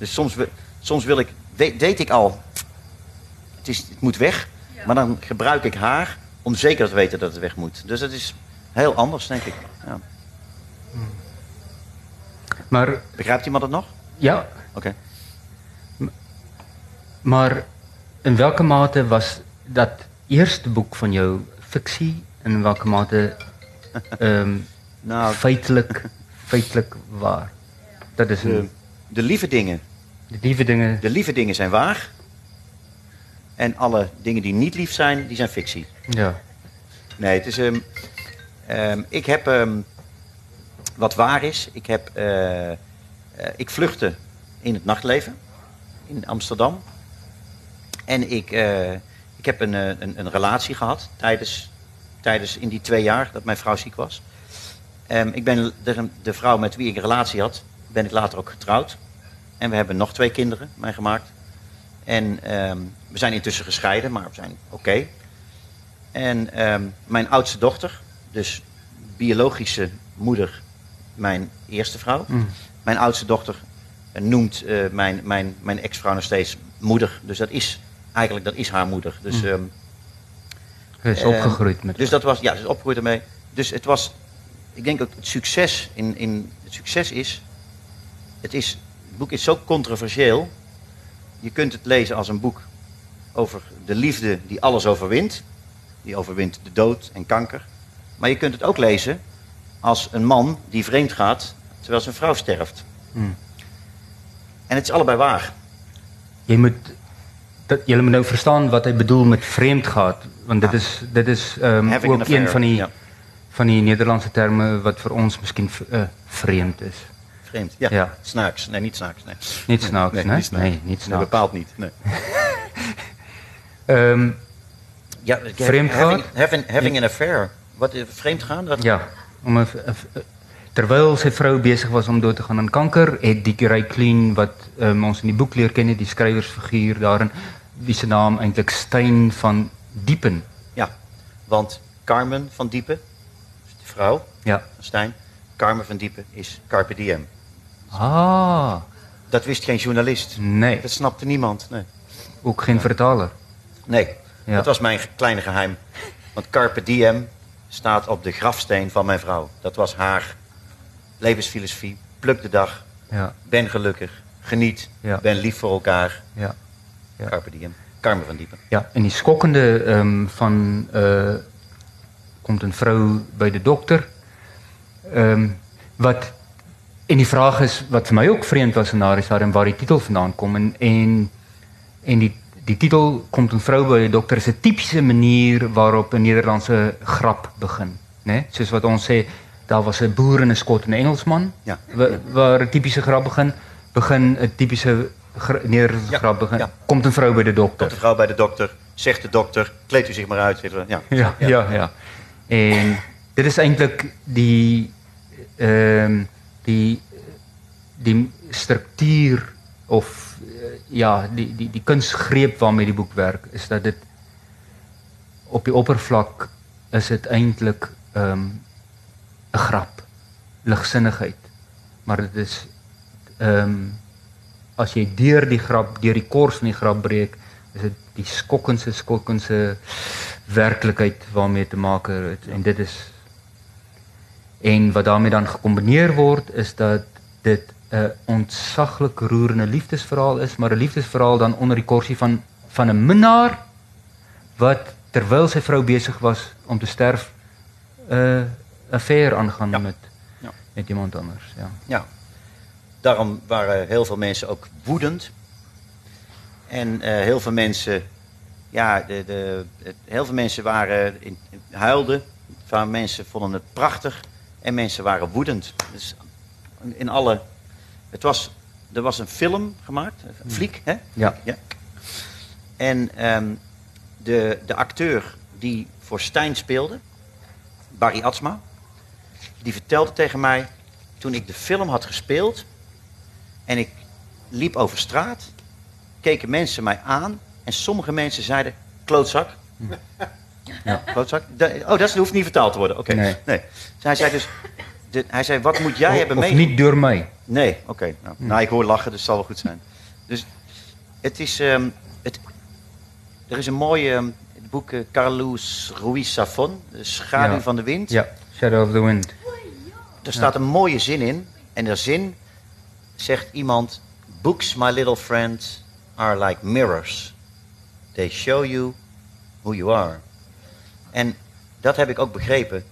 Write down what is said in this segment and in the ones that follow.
Dus soms, soms wil ik, weet, weet ik al, het, is, het moet weg. Maar dan gebruik ik haar om zeker te weten dat het weg moet. Dus dat is heel anders, denk ik. Ja. Maar Begrijpt iemand het nog? ja, Oké. maar in welke mate was dat eerste boek van jou fictie en in welke mate ehm Nou, feitelijk, feitelijk waar? Dat is de, de lieve dingen. De lieve dingen. De lieve dingen zijn waar. En alle dingen die niet lief zijn, die zijn fictie. Ja. Nee, het is. ehm, ik heb. ehm, wat waar is, ik heb. eh, eh, ik vluchtte in het nachtleven in Amsterdam. En ik, eh, ik heb een, een, een relatie gehad tijdens, tijdens in die twee jaar dat mijn vrouw ziek was. Ik ben de, de vrouw met wie ik een relatie had, ben ik later ook getrouwd. En we hebben nog twee kinderen meegemaakt. En ehm, we zijn intussen gescheiden, maar we zijn oké. En ehm, mijn oudste dochter, dus biologische moeder, mijn eerste vrouw. Mm. Mijn oudste dochter eh, noemt eh, mijn, mijn, mijn ex-vrouw nog steeds moeder. Dus dat is eigenlijk dat is haar moeder. Dus, Mm. ehm, Hij is Ehm, opgegroeid met. dus dat was, ja, ze is opgegroeid ermee. Dus het was, ik denk ook het succes in, in het succes is, het is, boek is zo controversieel. Je kunt het lezen als een boek over de liefde die alles overwint. Die overwint de dood en kanker. Maar je kunt het ook lezen als een man die vreemd gaat terwijl zijn vrouw sterft. Hmm. En het is allebei waar. Jy moet dat jy moet nou verstaan wat hy bedoel met vreemd gaat, want dit is dit is an ook een van die ja. van die Nederlandse terme wat vir ons miskien uh, vreemd is. Vreemd, ja. Ja. Snaaks. Nee, niet snaaks. Nee. Niet snaaks, nee, nee? niet snaaks. Nee, niet Nee, bepaald niet. Nee. Ehm Ja, having, Vreemdgaan? having, having an affair. Wat is vreemd gaan? Ja, om 'n terwyl sy vrou besig was om dood te gaan aan kanker, het die Ray Clean wat um, ons in die boek leer ken, het, die skrywersfiguur daarin, wie se naam eintlik Stein van Diepen. Ja, want Carmen van Diepen, de vrouw Ja. van Stijn, Carmen van Diepen is Carpe Diem. Ah, Dat wist geen journalist. nee, Dat snapte niemand. Nee, ook geen vertaler. nee Ja. dat was mijn kleine geheim. Want Carpe Diem staat op de grafsteen van mijn vrouw. Dat was haar levensfilosofie. Pluk de dag, Ja, ben gelukkig, geniet, Ja. ben lief voor elkaar. ja. Carpe Diem. Carmen van Diepen. Ja, en die skokkende ehm van uh komt 'n vrou by die dokter. Ehm wat en die vraag is wat vir my ook vreemd was in daardie stadium waar die titel vandaan kom en en en die die titel komt 'n vrou by die dokter is 'n tipiese manier waarop 'n Nederlandse grap begin, né? Nee? Soos wat ons sê daar was 'n boer en 'n skot en 'n Engelsman. Ja. Wa- waar 'n tipiese grap begin, begin 'n tipiese Nederlandse Ja, grap begin. ja. Komt 'n vrou by die dokter. Komt de vrouw bij de dokter, zegt de dokter, kleed u zich maar uit. wel. Ja. Ja, ja, ja. En dit is eintlik die ehm die die struktuur of eh, ja, die die die kunsgreep waarmee die boek werk is dat dit op die oppervlak is dit eintlik ehm 'n grap, ligsinnigheid. Maar dit is ehm as jy deur die grap, deur die kors van die grap breek, is dit die skokkendste skokkendste werklikheid waarmee te maak het en dit is en wat daarmee dan gekombineer word is dat dit 'n ontsaglik roerende liefdesverhaal is, maar 'n liefdesverhaal dan onder die korsie van van 'n minnaar wat terwyl sy vrou besig was om te sterf 'n uh, affair aangaan Ja. met Ja. met iemand anders, ja. Ja, daarom waren heel veel mensen ook woedend. En eh, heel veel mensen, ja, de, de, heel veel mensen waren in, in- huilden. Van mensen vonden het prachtig en mensen waren woedend. Dus in alle, het was, er was een film gemaakt, een fliek, hè? Ja. ja. En ehm, de, de acteur die voor Stijn speelde, Barry Atsma, die vertelde tegen mij toen ik de film had gespeeld en ik liep over straat, keken mensen mij aan en sommige mensen zeiden klootzak. Ja. Klootzak? Da- Oh, dat hoeft niet vertaald te worden. Oké. Nee. nee. Zij zei dus, de, hij zei, wat moet jij of, hebben of meegemaakt? niet door mij. Nee, oké. Nou, nou, ik hoor lachen, dus het zal wel goed zijn. Dus het is... ehm, het, er is een mooi ehm, boek, eh, Carlos Ruiz Zafón, De Schaduw Ja. van de Wind. Ja, Shadow of the Wind. Er staat een mooie zin in. En de zin zegt iemand... Books, my little friend, are like mirrors. They show you who you are. En dat heb ik ook begrepen.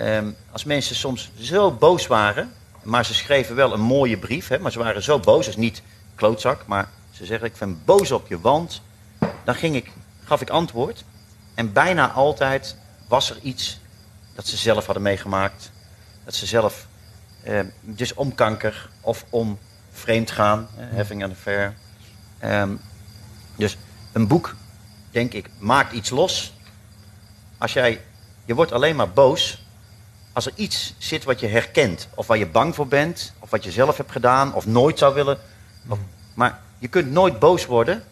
Ehm, als mensen soms zo boos waren... maar ze schreven wel een mooie brief... Hè, maar ze waren zo boos, dus niet klootzak... maar ze zeggen, ik ben boos op je, want... dan ging ik, gaf ik antwoord... en bijna altijd was er iets dat ze zelf hadden meegemaakt... dat ze zelf eh, dus om kanker of om vreemd gaan, eh, having an affair. Ehm, dus een boek, denk ik, maakt iets los. Als jij, je wordt alleen maar boos als er iets zit wat je herkent, of waar je bang voor bent, of wat je zelf hebt gedaan, of nooit zou willen. Of- maar je kunt nooit boos worden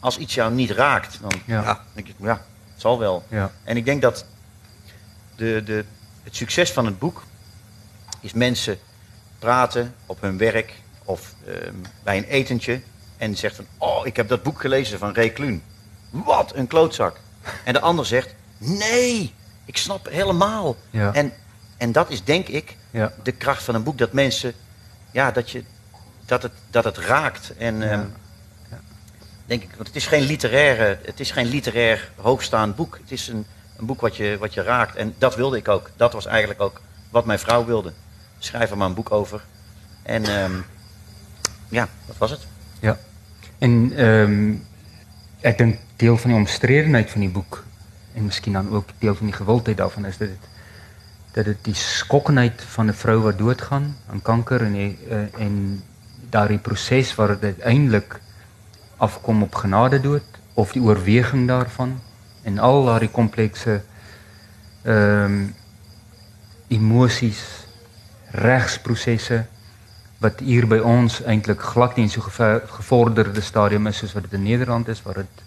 als iets jou niet raakt. Dan Ja. ja. denk ik, ja, het zal wel. Ja. En ik denk dat de, de, het succes van het boek is mensen praten op hun werk of ehm, bij een etentje en zegt van, oh, ik heb dat boek gelezen van Ray Kluun. Wat een klootzak. En de ander zegt, nee, ik snap helemaal. Ja. En, en dat is denk ik Ja. de kracht van een boek, dat mensen, ja, dat, je, dat, het, dat het raakt. En ehm, denk ik, want het is geen literaire, het is geen literair hoogstaand boek. Het is een, een boek wat je, wat je raakt. En dat wilde ik ook. Dat was eigenlijk ook wat mijn vrouw wilde. Schrijf er maar een boek over. En ehm, ja, dat was het. Ja. En ehm ek dink deel van die omstredenheid van die boek en miskien dan ook deel van die gewildheid daarvan is dat dit dat dit die skokkenheid van 'n vrou wat doodgaan aan kanker en uh, en daardie proses waar dit uiteindelik afkom op genade dood of die oorweging daarvan en al daardie komplekse ehm emosies, regsprosesse wat hier by ons eintlik glad nie in so gevorderde stadium is soos wat dit in Nederland is waar dit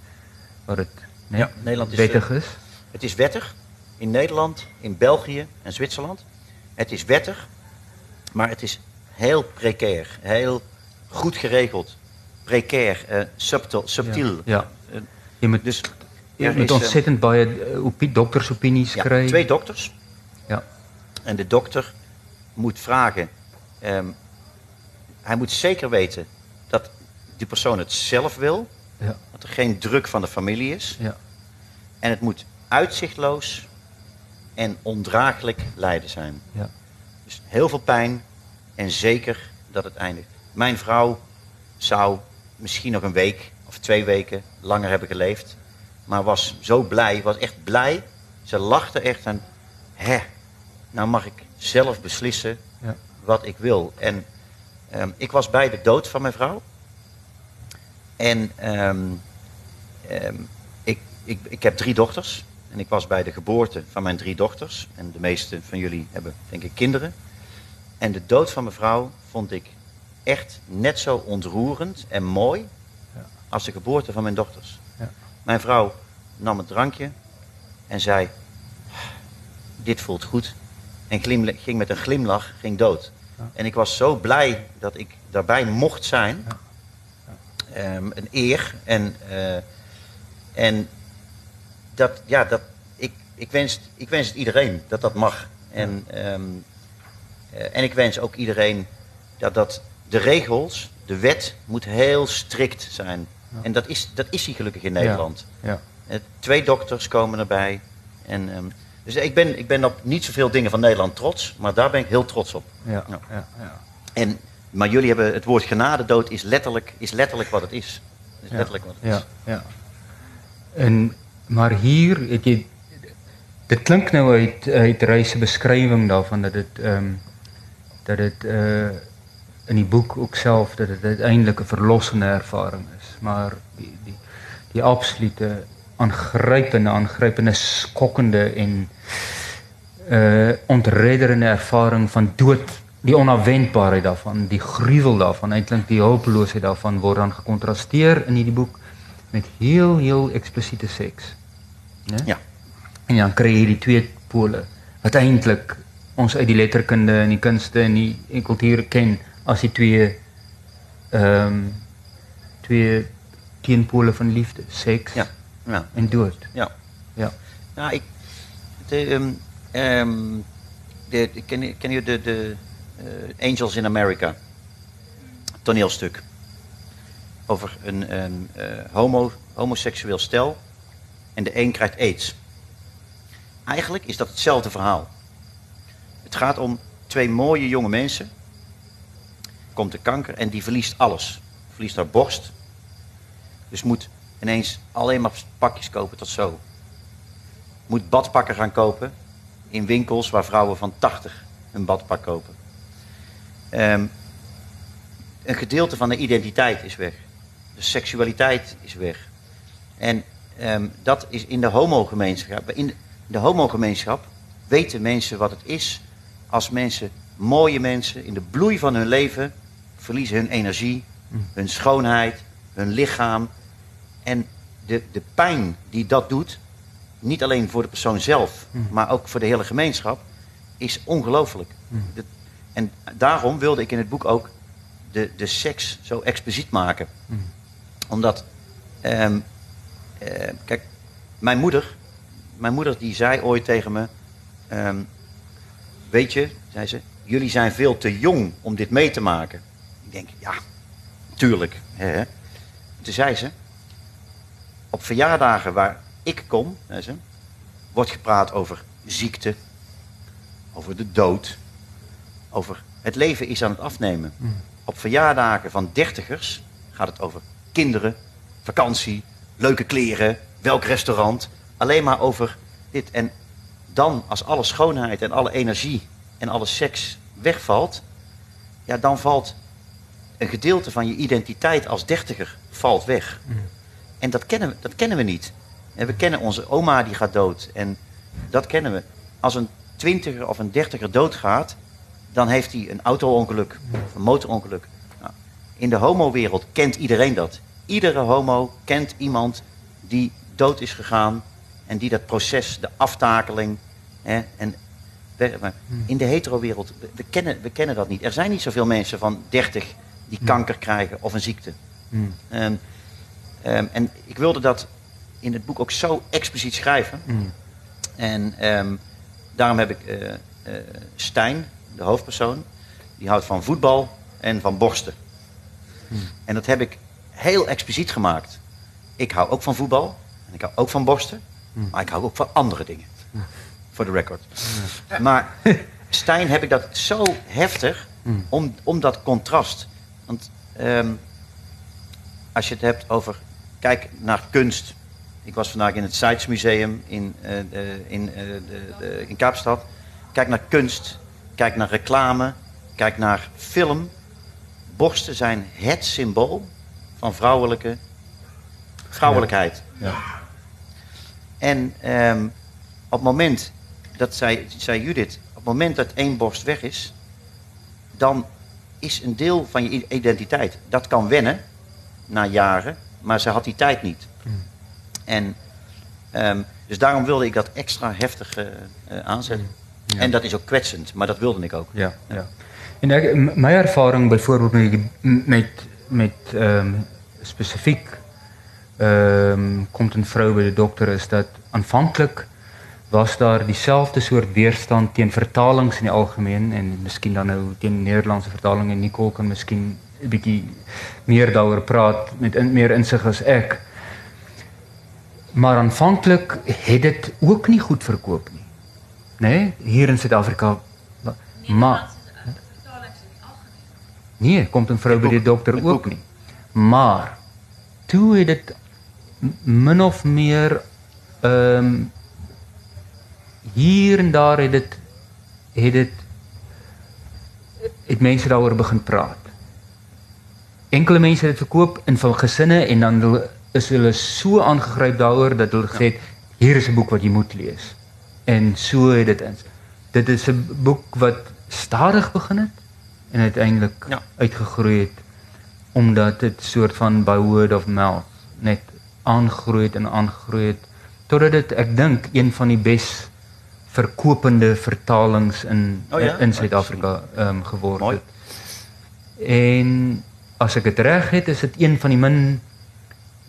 waar dit né, Ja, Nederland is, wettig is. Het is wettig in Nederland, in België en Zwitserland. Het is wettig, maar het is heel precair, heel goed geregeld. Precair, eh, subtil, subtiel. Ja. Eh, Jy moet dus jy er moet eh, ontsettend baie uh, doktersopinies ja, kry. twee dokters. Ja. En de dokter moet vragen. ehm, hij moet zeker weten dat die persoon het zelf wil. Ja. Dat er geen druk van de familie is. Ja. En het moet uitzichtloos en ondraaglijk lijden zijn. Ja. Dus heel veel pijn en zeker dat het eindigt. Mijn vrouw zou misschien nog een week of twee weken langer hebben geleefd. Maar was zo blij, was echt blij. Ze lachte echt en, hè, nou mag ik zelf beslissen Ja. wat ik wil. En ehm, ik was bij de dood van mijn vrouw. En ehm, ehm, ik, ik, ik heb drie dochters. En ik was bij de geboorte van mijn drie dochters. En de meeste van jullie hebben, denk ik, kinderen. En de dood van mijn vrouw vond ik echt net zo ontroerend en mooi als de geboorte van mijn dochters. Ja. Mijn vrouw nam het drankje en zei: Dit voelt goed. En ging met een glimlach ging dood. Ja. En ik was zo blij dat ik daarbij mocht zijn. Ja. Ehm, een eer. En, eh, en dat, ja, dat, ik, ik, wens, ik wens het iedereen dat dat mag. En, ehm, eh, en ik wens ook iedereen dat, dat de regels, de wet, moet heel strikt zijn. Ja. En dat is, dat is hij gelukkig in Ja. Nederland. Ja. Eh, twee dokters komen erbij. En, ehm, dus ik ben, ik ben op niet zoveel dingen van Nederland trots, maar daar ben ik heel trots op. Ja. Ja. Ja. Ja. En, maar jullie hebben het woord genadedood is letterlijk, is letterlijk wat het is. is Ja. letterlijk wat het Ja, is. ja. En maar hier het jy dit klink nou uit uit Reis se beskrywing daarvan dat dit ehm um, dat dit uh in die boek ook self dat dit uiteindelik 'n verlossende ervaring is, maar die die die absolute aangrypende aangrypende skokkende en uh ontredderende ervaring van dood die onafwendbaarheid daarvan, die gruwel daarvan, eintlik die hulpeloosheid daarvan word dan gekontrasteer in hierdie boek met heel heel eksplisiete seks. Né? Ja. En dan kry jy die twee pole wat eintlik ons uit die letterkunde en die kunste en die en kultuur ken as die twee ehm twee van liefde, seks Ja. Ja. en dood. Ja. Ja. Nou, ik. De, ehm, ehm, de, de- ken, ken je de, de eh, Angels in America? Toneelstuk. Over een, eh, homo, homoseksueel stel. En de een krijgt aids. Eigenlijk is dat hetzelfde verhaal. Het gaat om twee mooie jonge mensen. Komt de kanker en die verliest alles. Verliest haar borst. Dus moet ineens alleen maar pakjes kopen tot zo moet badpakken gaan kopen in winkels waar vrouwen van 80 een badpak kopen. Ehm, een gedeelte van de identiteit is weg. De seksualiteit is weg. En ehm, dat is in de homogemeenschap. In de, homogemeenschap weten mensen wat het is als mensen, mooie mensen, in de bloei van hun leven verliezen hun energie, hun schoonheid, hun lichaam. En de, de pijn die dat doet, niet alleen voor de persoon zelf, maar ook voor de hele gemeenschap, is ongelooflijk. Dat- En daarom wilde ik in het boek ook de, de seks zo expliciet maken. Omdat, ehm, eh, kijk, mijn moeder, mijn moeder die zei ooit tegen me, ehm, weet je, zei ze, jullie zijn veel te jong om dit mee te maken. Ik denk, ja, tuurlijk. Hè. Toen zei ze, op verjaardagen waar ik kom, zei ze, wordt gepraat over ziekte, over de dood, over het leven is aan het afnemen. Op verjaardagen van dertigers gaat het over kinderen, vakantie, leuke kleren, welk restaurant. Alleen maar over dit. En dan, als alle schoonheid en alle energie en alle seks wegvalt, ja, dan valt een gedeelte van je identiteit als dertiger valt weg. En dat kennen, we, dat kennen we niet. En we kennen onze oma die gaat dood. En dat kennen we. Als een twintiger of een dertiger doodgaat, dan heeft hij een auto-ongeluk of een motorongeluk. In de homo-wereld kent iedereen dat. Iedere homo kent iemand die dood is gegaan en die dat proces, de aftakeling. Hè, en, maar in de hetero-wereld, we, kennen, we kennen dat niet. Er zijn niet zoveel mensen van 30 die kanker krijgen of een ziekte. Ehm, ehm, en ik wilde dat in het boek ook zo expliciet schrijven. En ehm, daarom heb ik eh, Stijn, de hoofdpersoon, die houdt van voetbal en van borsten. En dat heb ik heel expliciet gemaakt. Ik hou ook van voetbal en ik hou ook van borsten, maar ik hou ook van andere dingen. Voor de record. Maar Stijn heb ik dat zo heftig om, om dat contrast. Want ehm, als je het hebt over, kijk naar kunst. Ik was vandaag in het Sites Museum in, de- in, de, de- in Kaapstad. Kijk naar kunst, kijk naar reclame, kijk naar film. Borsten zijn het symbool van vrouwelijke, vrouwelijkheid. Ja. En ehm, op het moment, dat zei, zei Judith, op het moment dat één borst weg is, dan is een deel van je identiteit. Dat kan wennen na jaren, maar ze had die tijd niet. En ehm, dus daarom wilde ik dat extra heftig eh, aanzetten. En dat is ook kwetsend, maar dat wilde ik ook. Ja, ja. En ek, my ervaring byvoorbeeld met met met ehm spesifiek ehm komt een vrou by die dokter is dat aanvanklik was daar dieselfde soort weerstand teen vertalings in die algemeen en miskien dan nou teen Nederlandse vertaling en Nicole kan miskien 'n bietjie meer daaroor praat met in, meer insig as ek. Maar aanvanklik het dit ook nie goed verkoop nie. Nê? Nee? Hier in Suid-Afrika. Maar Nee, komt een vrou by die dokter ook boek. nie. Maar toe het dit min of meer ehm hier en daar het dit het dit het mense daaroor begin praat. Enkele mense het dit verkoop in van gesinne en dan hulle- is hulle so aangegryp daaroor dat hulle gesê het hier is 'n boek wat jy moet lees. En so het dit in. Dit is 'n boek wat stadig begin het en uiteindelik Ja. uitgegroei het omdat dit soort van by word of mouth net aangroei het en aangroei het totdat dit ek dink een van die bes verkopende vertalings in Oh ja? in Suid-Afrika ehm geword Mooi. het. En as ek dit reg het, is dit een van die min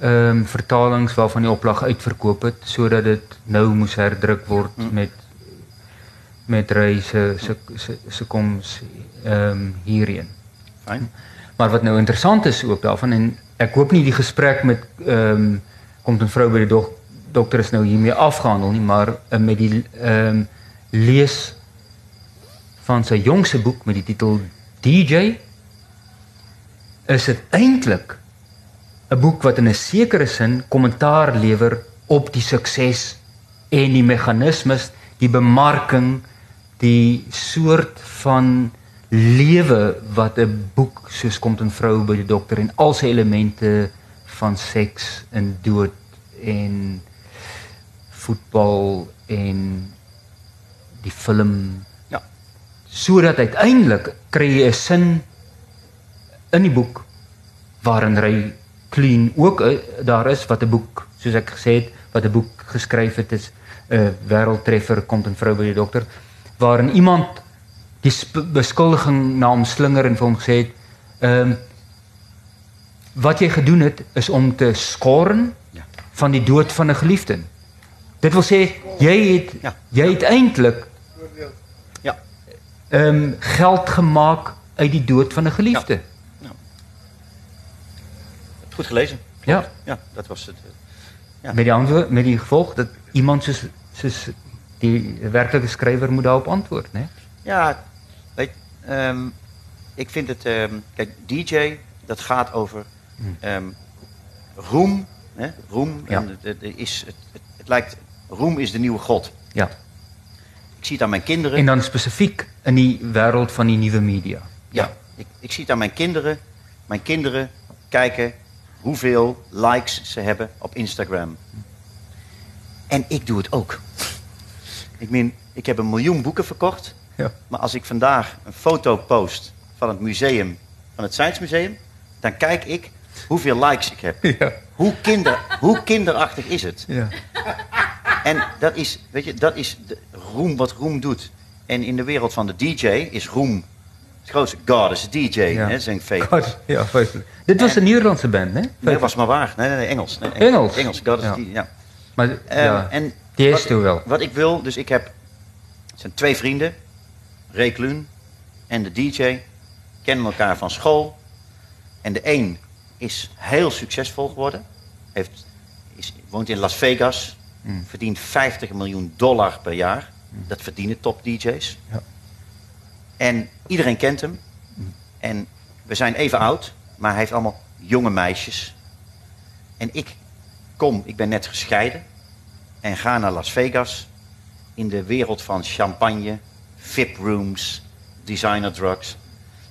ehm vertalings waarvan die oplag uitverkoop het sodat dit nou moes herdruk word Hm. met met reise se se se koms ehm hierheen. Fijn. Maar wat nou interessant is ook daarvan en ek hoop nie die gesprek met ehm komt 'n vrou by die dok, dokter is nou hiermee afgehandel nie, maar uh, met die ehm lees van sy jongste boek met die titel DJ is dit eintlik 'n boek wat in 'n sekere sin kommentaar lewer op die sukses en die meganismes, die bemarking, die soort van lewe wat 'n boek soos Komt 'n vrou by die dokter en al sy elemente van seks en dood en voetbal en die film Ja. sodat uiteindelik kry jy 'n sin in die boek waarin Ray Clean ook uh, daar is wat 'n boek soos ek gesê het wat 'n boek geskryf het is 'n uh, wêreldtreffer komt 'n vrou by die dokter waarin iemand die beskuldiging na hom slinger en vir hom gesê het ehm wat jy gedoen het is om te skoren Ja. van die dood van 'n geliefde. Dit wil sê jy het Ja. jy het eintlik Ja. ehm geld gemaak uit die dood van 'n geliefde. Goed gelezen. Ja. Ja, dat was het. Ja. Met die antwoord met die gevolg dat iemand soos soos die werklike skrywer moet daarop antwoord, né? Ja, weet, ehm, ik vind het, ehm, kijk, DJ, dat gaat over ehm, roem. Hè? Roem Ja. en het is, het, het, het lijkt, roem is de nieuwe god. Ja. Ik zie het aan mijn kinderen. En dan spesifiek in die wêreld van die nuwe media. Ja, ik, ik zie het aan mijn kinderen. Mijn kinderen kijken hoeveel likes ze hebben op Instagram. En ik doe het ook. Ik meen, ik heb een miljoen boeken verkocht. Ja. Maar als ik vandaag een foto post van het museum, van het Science Museum, dan kijk ik hoeveel likes ik heb. Ja. Hoe, kinder, hoe kinderachtig is het? Ja. En dat is, weet je, dat is de roem wat roem doet. En in de wereld van de DJ is roem het grootste. God is DJ, Ja. hè, zijn fake. God, ja, feitelijk. Dit was En- een Nederlandse band, hè? Nee, dat was maar waar. Nee, nee, nee Engels. Nee, Engels? Engels, God is Ja. DJ, ja. Maar Ehm, ja, en die wat- is toen wel. Wat ik wil, dus ik heb, het zijn twee vrienden, Ray Kluun en de DJ, kennen elkaar van school. En de een is heel succesvol geworden, heeft, is, woont in Las Vegas, Mm. verdient 50 miljoen dollar per jaar. Dat verdienen top DJ's. Ja. En iedereen kent hem. En we zijn even oud, maar hij heeft allemaal jonge meisjes. En ik kom, ik ben net gescheiden en ga naar Las Vegas in de wereld van champagne, VIP-rooms, designer drugs.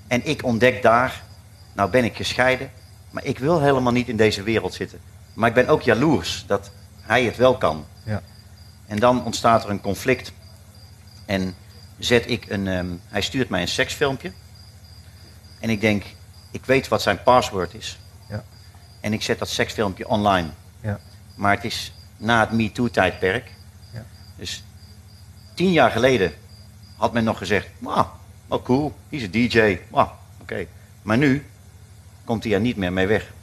En ik ontdek daar, nou ben ik gescheiden, maar ik wil helemaal niet in deze wereld zitten. Maar ik ben ook jaloers dat hij het wel kan. Ja. En dan ontstaat er een conflict. En zet ik een, ehm, hij stuurt mij een seksfilmpje. En ik denk, ik weet wat zijn password is. Ja. En ik zet dat seksfilmpje online. Ja. Maar het is na het MeToo-tijdperk. Ja. Dus tien jaar geleden had men nog gezegd, wow, oh cool, hij is een DJ. Wow, oké. Maar nu komt hij er niet meer mee weg.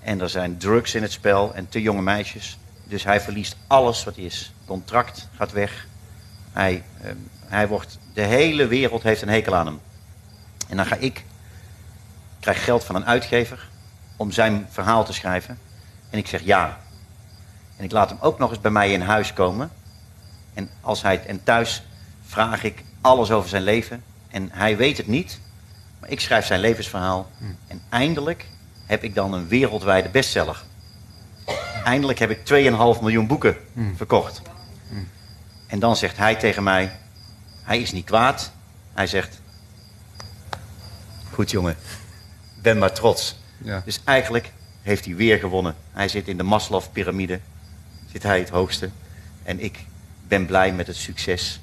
En er zijn drugs in het spel en te jonge meisjes. Dus hij verliest alles wat hij is. Contract gaat weg. Hij, ehm, hij wordt, de hele wereld heeft een hekel aan hem. En dan ga ik, krijg geld van een uitgever om zijn verhaal te schrijven. En ik zeg ja. En ik laat hem ook nog eens bij mij in huis komen. En, als hij, en thuis vraag ik alles over zijn leven. En hij weet het niet. Maar ik schrijf zijn levensverhaal. En eindelijk heb ik dan een wereldwijde bestseller. Eindelijk heb ik 2,5 miljoen boeken verkocht. En dan zegt hij tegen mij, hij is niet kwaad. Hij zegt, goed jongen, ben maar trots. Ja. Dus eigenlijk heeft hij weer gewonnen. Hij zit in de Maslow-pyramide, zit hij het hoogste. En ik ben blij met het succes.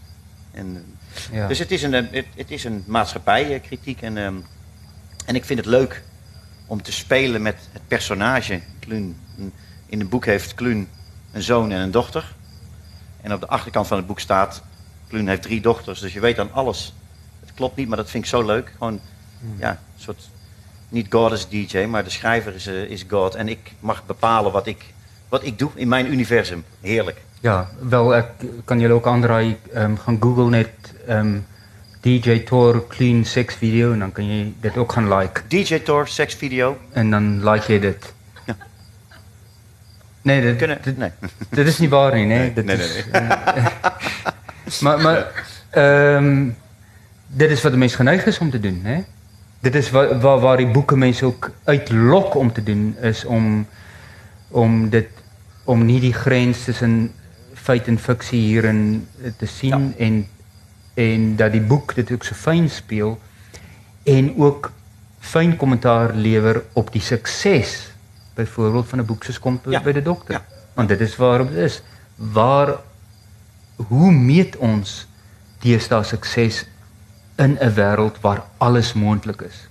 En, Ja. Dus het is een, eh, het, het is een maatschappijkritiek. En, ehm, en ik vind het leuk om te spelen met het personage. Kluun, in het boek heeft Kluun een zoon en een dochter. En op de achterkant van het boek staat, Kluun heeft drie dochters, dus je weet dan alles. Het klopt niet, maar dat vind ik zo leuk. Gewoon, ja, een soort, niet God is DJ, maar de schrijver is, eh, is God. En ik mag bepalen wat ik, wat ik doe in mijn universum. Heerlijk. Ja, wel, ik kan jullie ook aandraaien. ehm gaan Google net ehm DJ Tor clean sex video en dan kan je dit ook gaan liken. DJ Tor, seksvideo. En dan like je dit. Ja. Nee, dit, Kunnen, dit, nee. dit is niet waar nee. Nee, dit nee, is, nee, maar maar ehm dit is wat de mens geneig is om te doen, hè? Dit is waar waar, waar die boeke mense ook uitlok om te doen is om om dit om nie die grens tussen feit en fiksie hierin te sien en en dat die boek dit ook so fyn speel en ook fyn kommentaar lewer op die sukses byvoorbeeld van 'n boek soos kom Ja. by die dokter. Ja. Want dit is waarom dit is. Waar hoe meet ons deesdae sukses in 'n wêreld waar alles moontlik is?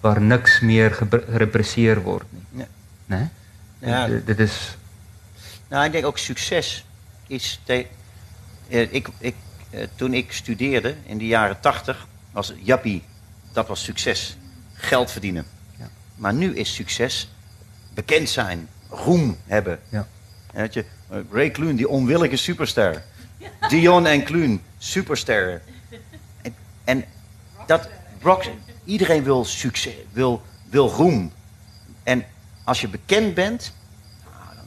Waar niks meer gerepresseer word nie. Nee. Né? Ja. Dit, dit is Nou, ik denk ook succes is. Te, eh, ik, ik, eh, toen ik studeerde in de jaren tachtig, was jappie, dat was succes. Geld verdienen. Ja. Maar nu is succes bekend zijn, roem hebben. ja. En je, eh, Ray Kloon, die onwillige superster. Dion en Kloon, supersterren. En, en dat, Brock, iedereen wil succes, wil, wil roem. En als je bekend bent, nou,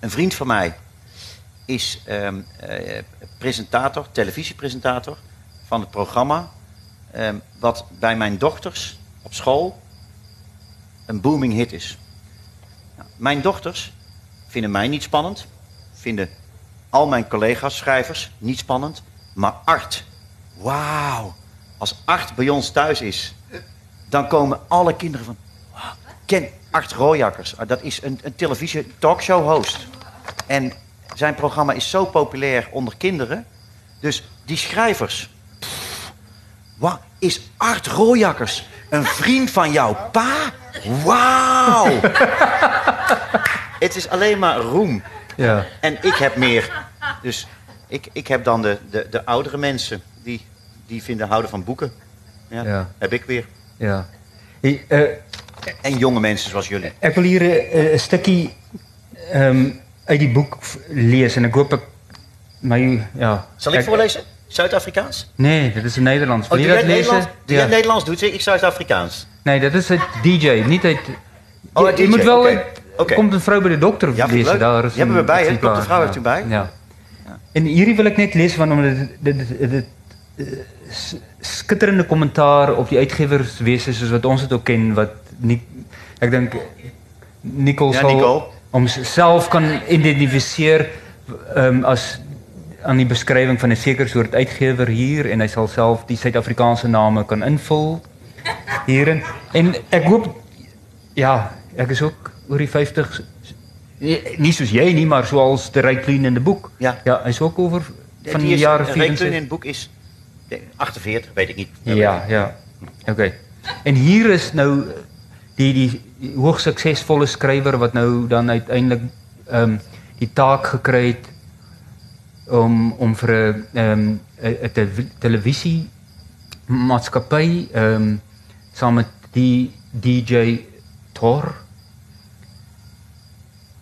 een vriend van mij is ehm, eh, presentator, televisiepresentator van het programma, ehm, wat bij mijn dochters op school een booming hit is. Nou, mijn dochters vinden mij niet spannend, vinden al mijn collega's schrijvers niet spannend, maar Art, wauw, als Art bij ons thuis is, dan komen alle kinderen van, ken Art Rooijakkers, Ah, dat is een, een televisie talkshow host. En zijn programma is zo populair onder kinderen, dus die schrijvers, pff, wauw, is Art Rooijakkers een vriend van jouw pa? Wauw! Het is alleen maar roem. Ja. En ik heb meer. Dus ik, ik heb dan de, de, de oudere mensen die, die vinden houden van boeken. Ja, Ja. Heb ik weer. Ja. Hey, eh, En jonge mensen zoals jullie. ek wil hier 'n 'n stukkie ehm uit die boek lees en ek hoop ek my ja. Zal ik voorlezen? Zuid-Afrikaans? Nee, dit is in Nederlands. Oh, Wil doe je dat het lezen? Jij het Nederlands? Doet ik Zuid-Afrikaans. Nee, dit is uit DJ, niet uit Oh, je, moet wel Oké. komt een vrouw bij de dokter Ja, ik lezen daar is Die hebben een we bij, hè? exemplaar. Dokter Vrouw heeft Ja, u bij. Ja. En hierdie wil ek net lees want omdat dit dit eh, skitterende kommentaar op die uitgewerswese soos wat ons dit ook ken wat nie ek dink Nicole Ja, Nicole. homself kan identifiseer ehm as aan die beskrywing van 'n sekere soort uitgewer hier en hy sal self die Suid-Afrikaanse name kan invul hierin. En ek hoop ja, ek is ook oor die 50 nie- nie soos jy nie, maar soals de Ryklien in die boek. Ja. Ja, hy is ook over van Die die jaren Ray Kloon in 64. het boek is eh, 48, weet ik niet. Ja, ja. Oké. En hier is nou die die hoogs suksesvolle skrywer wat nou dan uiteindelik ehm die taak gekry het om om vir 'n ehm 'n te- televisie maatskappy ehm saam met die DJ Thor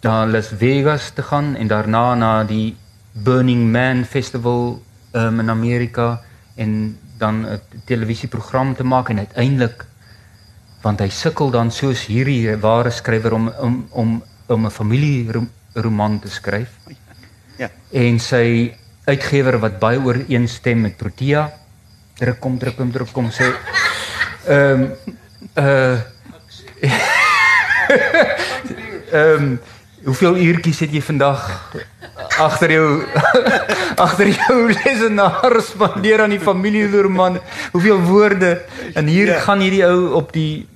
naar Las Vegas te gaan en daarna na die Burning Man Festival um, in Amerika en dan 'n televisieprogram te maak en uiteindelik want hy sukkel dan soos hierdie ware skrywer om om om om 'n familieroman te skryf. Ja. En sy uitgewer wat baie ooreenstem met Protea druk kom druk kom druk kom sê ehm uh ehm hoeveel uurtjies het jy vandag agter jou agter jou lesenaar spandeer aan die familieroman? Hoeveel woorde? En hier Ja. gaan hierdie ou op die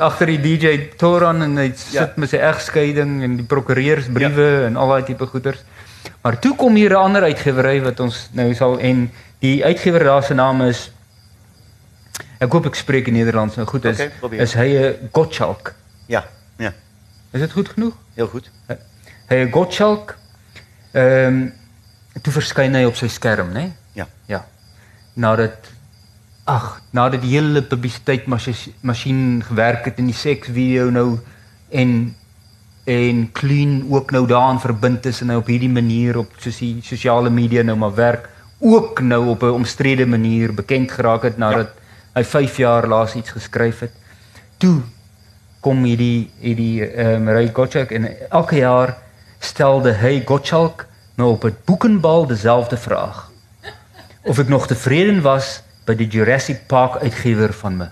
agter die DJ Toran en hy sit Ja. met sy egskeiding en die prokureursbriewe en al daai tipe goeders. Maar toe kom hier 'n ander uitgewery wat ons nou sal en die uitgewer daar se naam is Ek hoop ek spreek in Nederlands nou goed is. Probeer. is hy 'n Gottschalk. Ja, ja, Is dit goed genoeg? heel goed. Hy 'n Gottschalk Ehm um, toe verskyn hy op sy skerm, né? Nee? Ja. Ja. Nadat ag, nadat die hele publisiteit masjien gewerk het in die seksvideo nou en en clean ook nou daaraan verbind is en hy op hierdie manier op soos die sosiale media nou maar werk ook nou op 'n omstrede manier bekend geraak het nadat ja. hy 5 jaar laas iets geskryf het. Toe kom hierdie hierdie ehm um, Ray Gottschalk en elke jaar stelde hy Gottschalk nou op 'n boekenbal dieselfde vraag. Of ek nog tevreden was by die Jurassic Park uitgewer van my.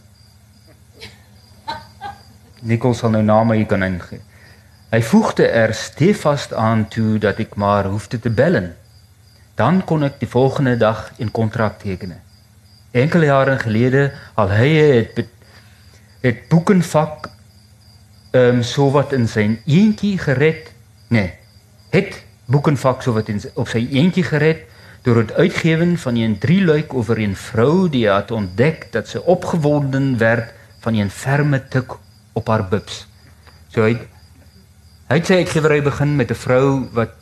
Nicole sal nou name hier kan ingee. Hy voegde er stevast aan toe dat ek maar hoefde te bellen. Dan kon ek die volgende dag 'n kontrak teken. Enkele jare gelede al hy het het boekenvak ehm um, sowat in sy eentjie gered. Nee. Het boekenvak sowat in op sy eentjie gered deur het uitgewen van 'n drie luik oor 'n vrou die het ontdek dat sy opgewonden werd van 'n ferme tik op haar bibs. So hy hy het sy uitgewery begin met 'n vrou wat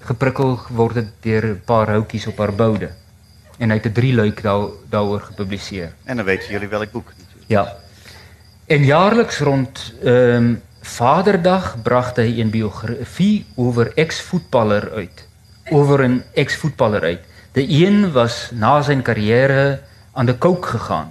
geprikkel geword het deur 'n paar houtjies op haar boude. En hy het 'n drie luik daar daaroor gepubliseer. En dan weten jullie welk boek natuurlijk. Ja. En jaarliks rond ehm um, Vaderdag bracht hy 'n biografie oor ex-voetballer uit. Oor 'n ex-voetballer uit. De een was na sy carrière aan de coke gegaan.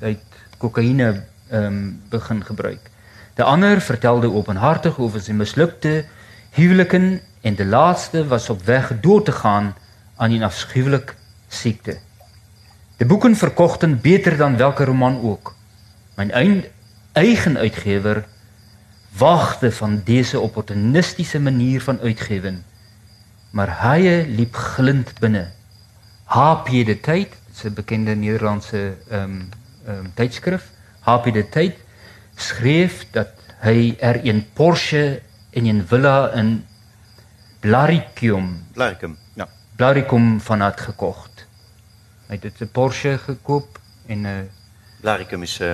Hy het kokaine ehm um, begin gebruik. De ander vertelde openhartig over zijn mislukte huwelijken en de laatste was op weg door te gaan aan een afschuwelijk ziekte. De boeken verkochten beter dan welke roman ook. Mijn eigen uitgever wachtte van deze opportunistische manier van uitgeven. Maar hij liep glint binnen. HP de Tijd, dat is een bekende Nederlandse um, um, tijdschrift. HP de Tijd schreef dat hij er een Porsche en een villa in Blaricum. Blaricum, ja. Blaricum van had gekocht. Hij heeft een Porsche gekocht en uh, Blaricum is uh,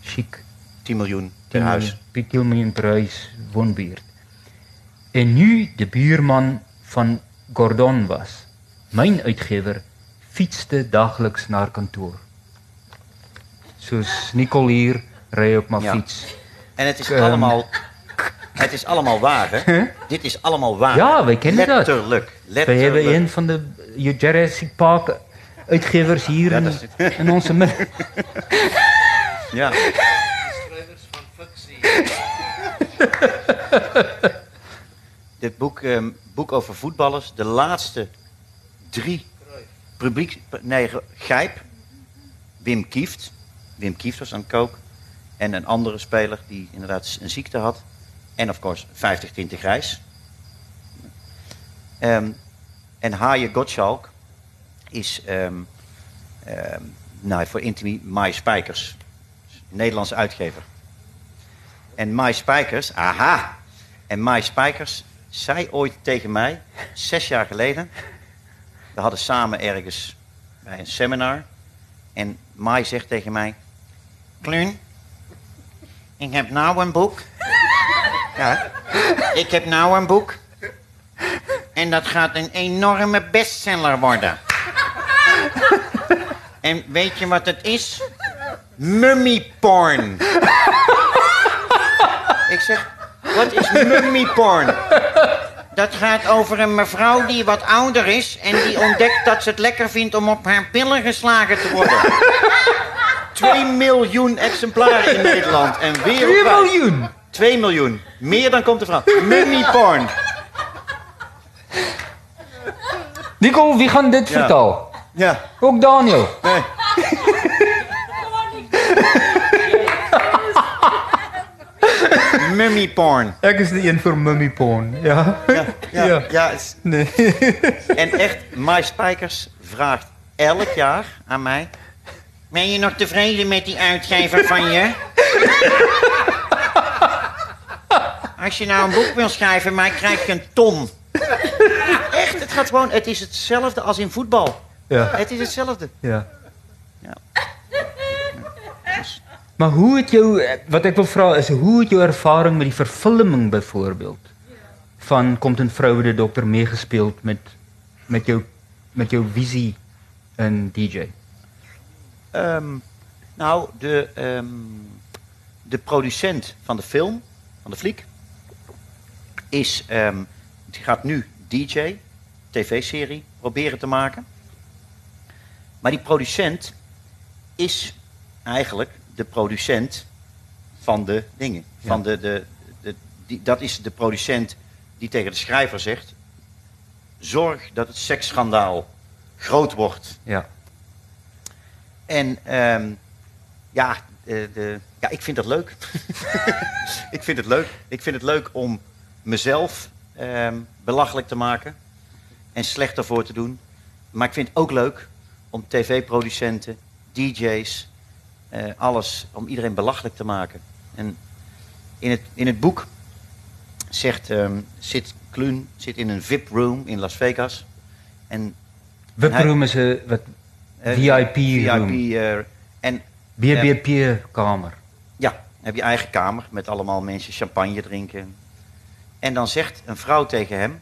chic. 10 miljoen per huis. 10 miljoen per huis woonbuurt. En nu de buurman van Gordon was. Mijn uitgever fietste dagelijks naar kantoor. Soos Nicole hier ry op mijn ja. fiets. En het is um, allemaal het is allemaal waar, hè? Huh? Dit is allemaal waar. Ja, wij kennen letterlijk, dat. Letterlijk. Wij hebben een van de Jurassic Park uitgevers hier ja, in, in, onze ja. Dit boek, um, boek over voetballers, de laatste drie publiek, nee, Gijp, Wim Kieft, Wim Kieft was aan het kook, en een andere speler die inderdaad een ziekte had, en of course 50 Tinten Grijs. En Haaien Gottschalk is um, um, nou, voor Intimie Mai Spijkers, Nederlandse uitgever. En Mai Spijkers, aha. En Mai Spijkers zei ooit tegen mij, zes jaar geleden. We hadden samen ergens bij een seminar. En Mai zegt tegen mij: Kluun, ik heb nou een boek. Ja, ik heb nou een boek. En dat gaat een enorme bestseller worden. En weet je wat het is? Mummieporn. Ik zeg, wat is mummieporn? Dat gaat over een mevrouw die wat ouder is... en die ontdekt dat ze het lekker vindt om op haar pillen geslagen te worden. 2 miljoen exemplaren in Nederland en wereldwijd. 2 miljoen? 2 miljoen. Meer dan komt de vrouw. Mummieporn. Nicole, wie gaan dit ja. vertellen? Ja. Ook Daniel? Nee. Mummy porn. Ik is de een voor mummy porn. Ja. Ja, ja, ja. ja is... nee. En echt, My Spijkers vraagt elk jaar aan mij... Ben je nog tevreden met die uitgever van je? Als je nou een boek wil schrijven, maar krijg je een ton. Echt, het gaat gewoon... Het is hetzelfde als in voetbal. Ja. Het is hetzelfde. Ja. ja. Maar hoe het jou, wat ik wil vragen is, hoe het jouw ervaring met die verfilming bijvoorbeeld? van Komt een Vrouw de Dokter meegespeeld met, met, jou, met jouw visie in DJ? Ehm, nou, de, ehm, de producent van de film, van de fliek, is, ehm, die gaat nu DJ, tv-serie, proberen te maken. Maar die producent is eigenlijk de producent van de dingen. Van de, de, de, die, dat is de producent die tegen de schrijver zegt: zorg dat het seksschandaal groot wordt. Ja. En ehm, ja, de, de, ja, ik vind dat leuk. ik vind het leuk. Ik vind het leuk om mezelf ehm, belachelijk te maken en slechter voor te doen. Maar ik vind het ook leuk om tv-producenten, DJ's, eh, alles, om iedereen belachelijk te maken. En in het, in het boek zegt, ehm, zit Kluun zit in een VIP-room in Las Vegas. En VIP-room is een wat eh, VIP VIP room. eh, en BBP-kamer. ja, heb je eigen kamer met allemaal mensen champagne drinken. En dan zegt een vrouw tegen hem,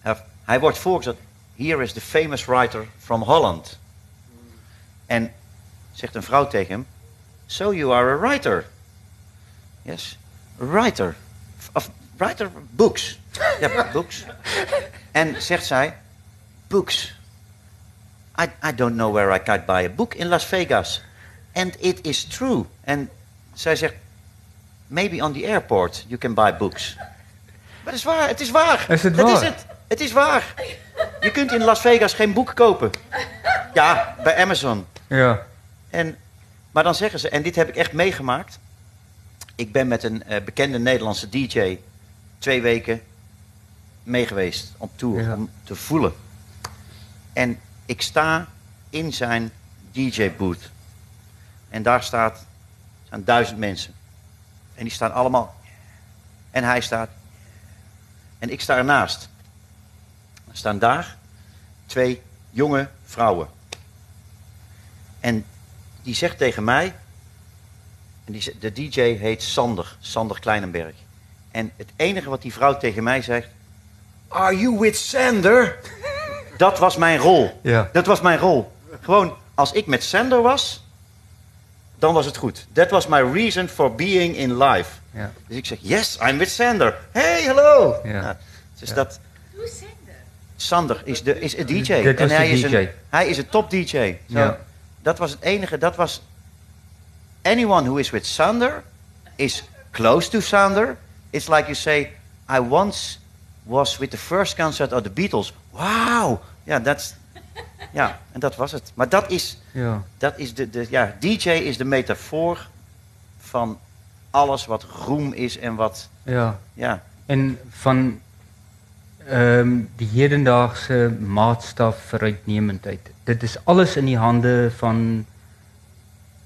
hij- hij wordt voorgezet, here is the famous writer from Holland. En zegt een vrouw tegen hem, so you are a writer. Yes, a writer. Of writer books. Ja, books. En zegt zij, books. I, I don't know where I can buy a book in Las Vegas. And it is true. En zij zegt, maybe on the airport you can buy books. Maar het is waar, het is waar. Is het Dat is waar? het. Het is waar. Je kunt in Las Vegas geen boek kopen. Ja, bij Amazon. Ja. En, maar dan zeggen ze, en dit heb ik echt meegemaakt. Ik ben met een eh, bekende Nederlandse DJ twee weken mee geweest op tour Ja. om te voelen. En ik sta in zijn DJ-booth. En daar staat, staan duizend mensen. En die staan allemaal. En hij staat. En ik sta ernaast. Er staan daar twee jonge vrouwen. En die zegt tegen mij. En die, de DJ heet Sander, Sander Kleinenberg. En het enige wat die vrouw tegen mij zegt. Are you with Sander? Dat was mijn rol. Ja. Dat was mijn rol. Gewoon, als ik met Sander was, dan was het goed. That was my reason for being in life. Ja. Dus ik zeg, yes, I'm with Sander. Hey, hallo. Ja. Nou, dus Ja. dat, Hoe zender? Sander is, de, is een DJ. En hij de is, DJ. Een, hij is een top DJ. Zo, Ja. Dat was het enige. Dat was. Anyone who is with Sander is close to Sander. It's like you say, I once was with the first concert of the Beatles. Wow. Ja, dat ja, en dat was het. Maar dat is, Ja. dat is de, de, ja, DJ is de metafoor van alles wat roem is en wat, Ja. ja, En van ehm die hedendaagse maatstaf vir uitnemendheid. Dit is alles in die hande van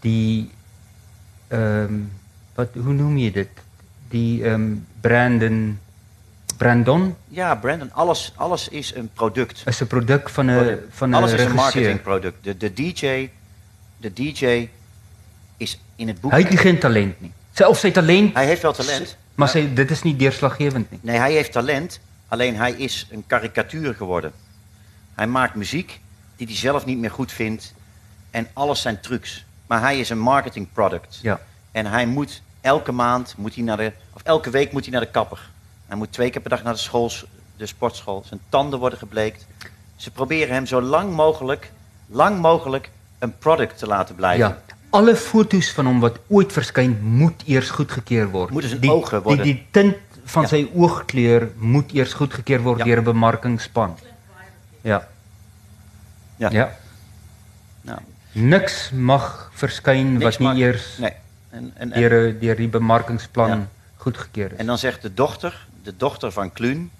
die ehm wat hoe noem je dit? Die ehm Brandon Brandon ja, Brandon, alles, alles is een product. is 'n produk van 'n van 'n Alles is een marketingproduct. De, de DJ, de DJ is in het boek. Het nie geen talent nie. Sy of sy talent, Hij heeft wel talent. maar sy dit is nie deurslaggewend nie. Nee, hij heeft talent. Alleen hij is een karikatuur geworden. Hij maakt muziek die hij zelf niet meer goed vindt. En alles zijn trucs. Maar hij is een marketing product. Ja. En hij moet elke maand, moet hij naar de, of elke week moet hij naar de kapper. Hij moet twee keer per dag naar de, school, de sportschool. Zijn tanden worden gebleekt. Ze proberen hem zo lang mogelijk, lang mogelijk een product te laten blijven. Ja. Alle foto's van hom wat ooit verskyn moet eers goedgekeur word. Moeten zijn die, ogen worden- Die, die tint van Ja. sy oogkleur moet eers goedgekeur word Ja. deur 'n bemarkingspan. Ja. Ja. Ja. Nou, Niks mag verskyn niks wat nie maar- eers Nee. En, en, en, deur 'n- deur die bemarkingsplan Ja. goedgekeur is. En dan zegt de dochter, de dochter van Kluun,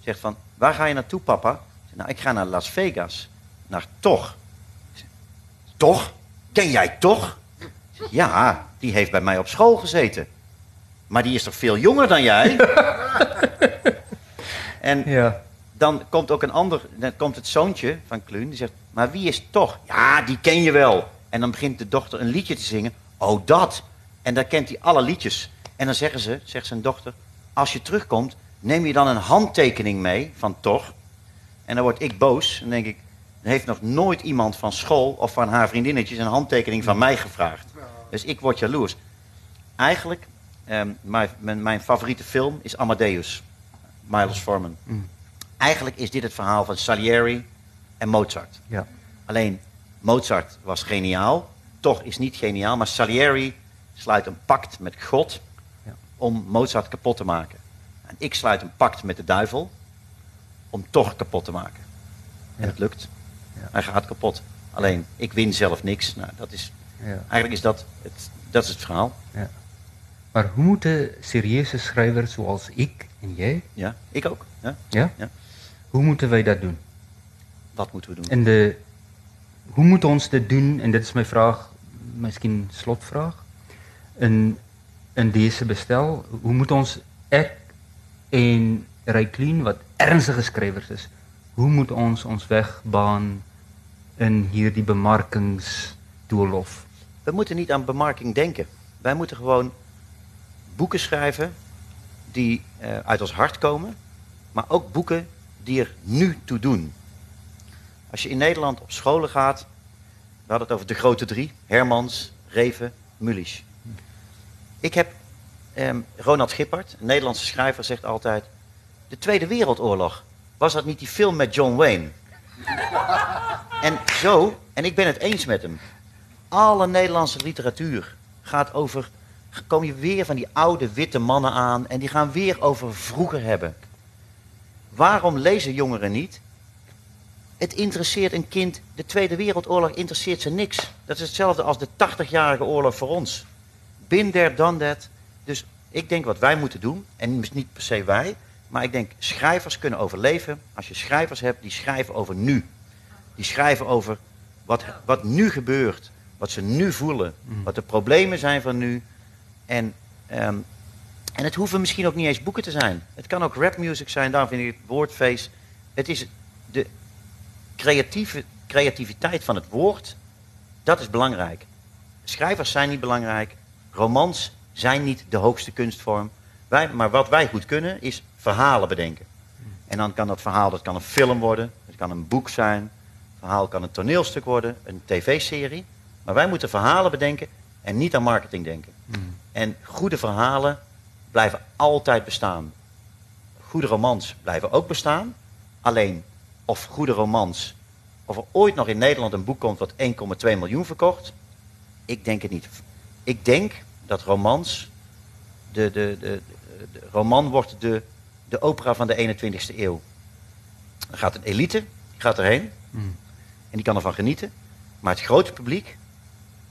zegt van, waar ga je naartoe papa? Nou, ik ga naar Las Vegas. Naar Toch. Toch? Ken jij Toch? Ja, die heeft bij mij op school gezeten. Maar die is toch veel jonger dan jij? en ja. dan komt ook een ander, dan komt het zoontje van Kluun, die zegt, maar wie is Toch? Ja, die ken je wel. En dan begint de dochter een liedje te zingen. Oh, dat. En dan kent hij alle liedjes. En dan zeggen ze, zegt zijn dochter, als je terugkomt, neem je dan een handtekening mee van toch? En dan word ik boos. En denk ik, heeft nog nooit iemand van school of van haar vriendinnetjes een handtekening van mij gevraagd. Dus ik word jaloers. Eigenlijk, ehm, mijn, mijn, mijn favoriete film is Amadeus. Miles Forman. Mm. Eigenlijk is dit het verhaal van Salieri en Mozart. Ja. Alleen Mozart was geniaal, toch is niet geniaal, maar Salieri sluit een pact met God Ja. om Mozart kapot te maken. En ik sluit een pact met de duivel om toch kapot te maken. En Ja. het lukt. Ja. Hij gaat kapot. Alleen ik win zelf niks. Nou, dat is, Ja. eigenlijk is dat het, dat is het verhaal. ja. Maar hoe moeten serieuze schrijvers zoals ik en jij, Ja, ik ook. Ja? ja? Ja. Hoe moeten wij dat doen? Wat moeten we doen? En de, hoe moet ons dit doen? En dit is mijn vraag, misschien slotvraag. In, in deze bestel, hoe moet ons, ek en Raiklien, wat ernstige schrijvers is, hoe moet ons ons weg baan in hierdie bemarkingsdoolhof? We moeten niet aan bemarking denken. Wij moeten gewoon boeken schrijven die eh, uit ons hart komen, maar ook boeken die er nu toe doen. Als je in Nederland op scholen gaat, we hadden het over de grote drie, Hermans, Reven, Mulisch. Ik heb, ehm, Ronald Gippard, een Nederlandse schrijver, zegt altijd, de Tweede Wereldoorlog, was dat niet die film met John Wayne? en zo, en ik ben het eens met hem, alle Nederlandse literatuur gaat over. Kom je weer van die oude witte mannen aan en die gaan weer over vroeger hebben. Waarom lezen jongeren niet? Het interesseert een kind, de Tweede Wereldoorlog interesseert ze niks. Dat is hetzelfde als de 80-jarige oorlog voor ons. Bin there, done that. Dus ik denk wat wij moeten doen, en niet per se wij, maar ik denk schrijvers kunnen overleven als je schrijvers hebt die schrijven over nu. Die schrijven over wat, wat nu gebeurt, wat ze nu voelen, wat de problemen zijn van nu. En, ehm, en het hoeven misschien ook niet eens boeken te zijn. Het kan ook rapmuziek zijn, daarom vind ik het woordfeest. Het is de creatieve, creativiteit van het woord, dat is belangrijk. Schrijvers zijn niet belangrijk, romans zijn niet de hoogste kunstvorm. Wij, maar wat wij goed kunnen is verhalen bedenken. En dan kan dat verhaal, dat kan een film worden, het kan een boek zijn, het verhaal kan een toneelstuk worden, een tv-serie. Maar wij moeten verhalen bedenken en niet aan marketing denken. En goede verhalen blijven altijd bestaan. Goede romans blijven ook bestaan. Alleen of goede romans, of er ooit nog in Nederland een boek komt wat 1,2 miljoen verkocht, ik denk het niet. Ik denk dat romans, de, de, de, de roman wordt de, de opera van de 21ste eeuw. Er gaat een elite, die gaat erheen Mm. en die kan ervan genieten. Maar het grote publiek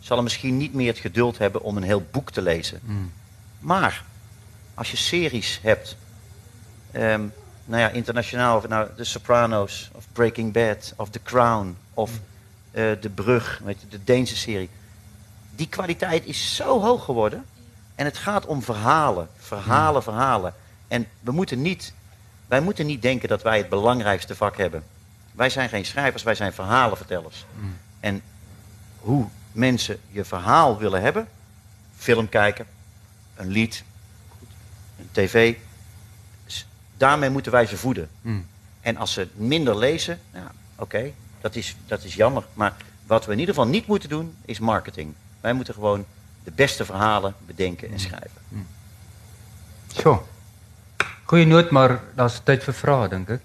zal er misschien niet meer het geduld hebben om een heel boek te lezen. Mm. Maar als je series hebt, ehm, nou ja, internationaal, of nou The Sopranos, of Breaking Bad, of The Crown, of eh, De Brug, weet je, de Deense serie. Die kwaliteit is zo hoog geworden. En het gaat om verhalen, verhalen, verhalen. En we moeten niet, wij moeten niet denken dat wij het belangrijkste vak hebben. Wij zijn geen schrijvers, wij zijn verhalenvertellers. Mm. En hoe mensen je verhaal willen hebben, film kijken, een lied, een tv, s- daarmee moeten wij ze voeden. Mm. En als ze minder lezen, ja, oké, dat, is, dat is jammer. Maar wat we in ieder geval niet moeten doen, is marketing. Wij moeten gewoon de beste verhalen bedenken en schrijven. Zo. Goeie noot, maar daar's tyd vir vrae dink ek.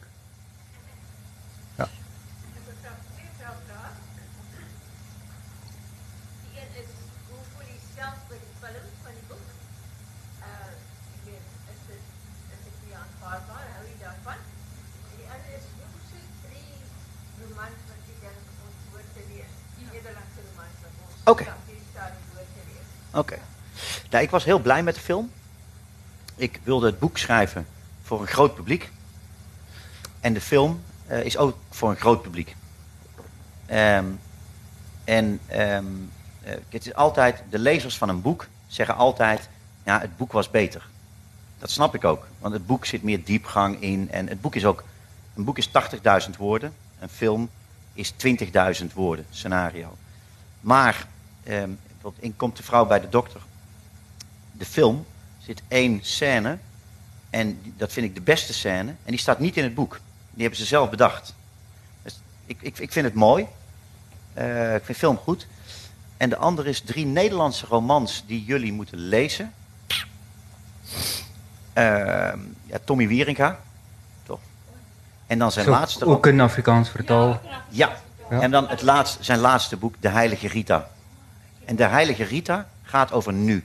Ja. Ik heb twee vragen. Die een is, hoe voel je zelf bij de film van die boek? Uh, ik weet, is het, is het voor jou aanvaardbaar? Hou je daarvan? En die andere is, hoe soort drie romans wat je denkt ons woord te lezen? Nederlandse Oké. Oké. Nou, ik was heel blij met de film. Ik wilde het boek schrijven voor een groot publiek. En de film eh, is ook voor een groot publiek. Ehm, en ehm, eh, het is altijd, de lezers van een boek zeggen altijd, ja, het boek was beter. Dat snap ik ook, want het boek zit meer diepgang in. En het boek is ook, een boek is 80.000 woorden, een film is 20.000 woorden, scenario. Maar, ehm, in Komt de vrouw bij de dokter. De film zit één scène En dat vind ik de beste scène. En die staat niet in het boek. Die hebben ze zelf bedacht. Dus ik, ik, ik vind het mooi. Eh, ik vind de film goed. En de andere is drie Nederlandse romans die jullie moeten lezen. Ehm, ja, Tommy Wieringa, toch? En dan zijn Zo, laatste... ook in Afrikaans vertaal. Ja. En dan het laatste, zijn laatste boek, De Heilige Rita. En De Heilige Rita gaat over nu.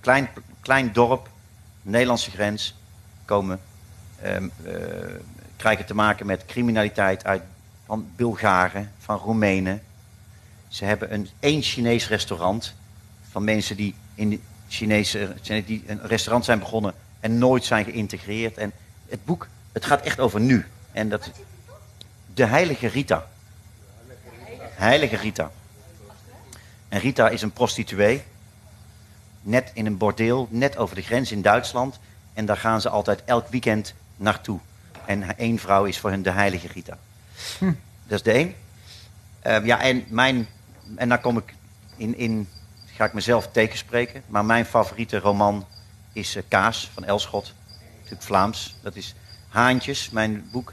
Klein, klein dorp, Nederlandse grens, komen, eh, krijgen te maken met criminaliteit uit, van Bulgaren, van Roemenen. Ze hebben een één Chinees restaurant van mensen die in Chinese die een restaurant zijn begonnen en nooit zijn geïntegreerd. En het boek, het gaat echt over nu. En dat, de Heilige Rita. Heilige Rita. En Rita is een prostituee. Net in een bordeel, net over de grens in Duitsland. En daar gaan ze altijd elk weekend naartoe. En één vrouw is voor hen de Heilige Rita. Dat is de één. Eh, ja, en mijn. En dan kom ik in, in. Ga ik mezelf tegenspreken. Maar mijn favoriete roman is eh, Kaas van Elschot. Natuurlijk Vlaams. Dat is Haantjes, mijn boek.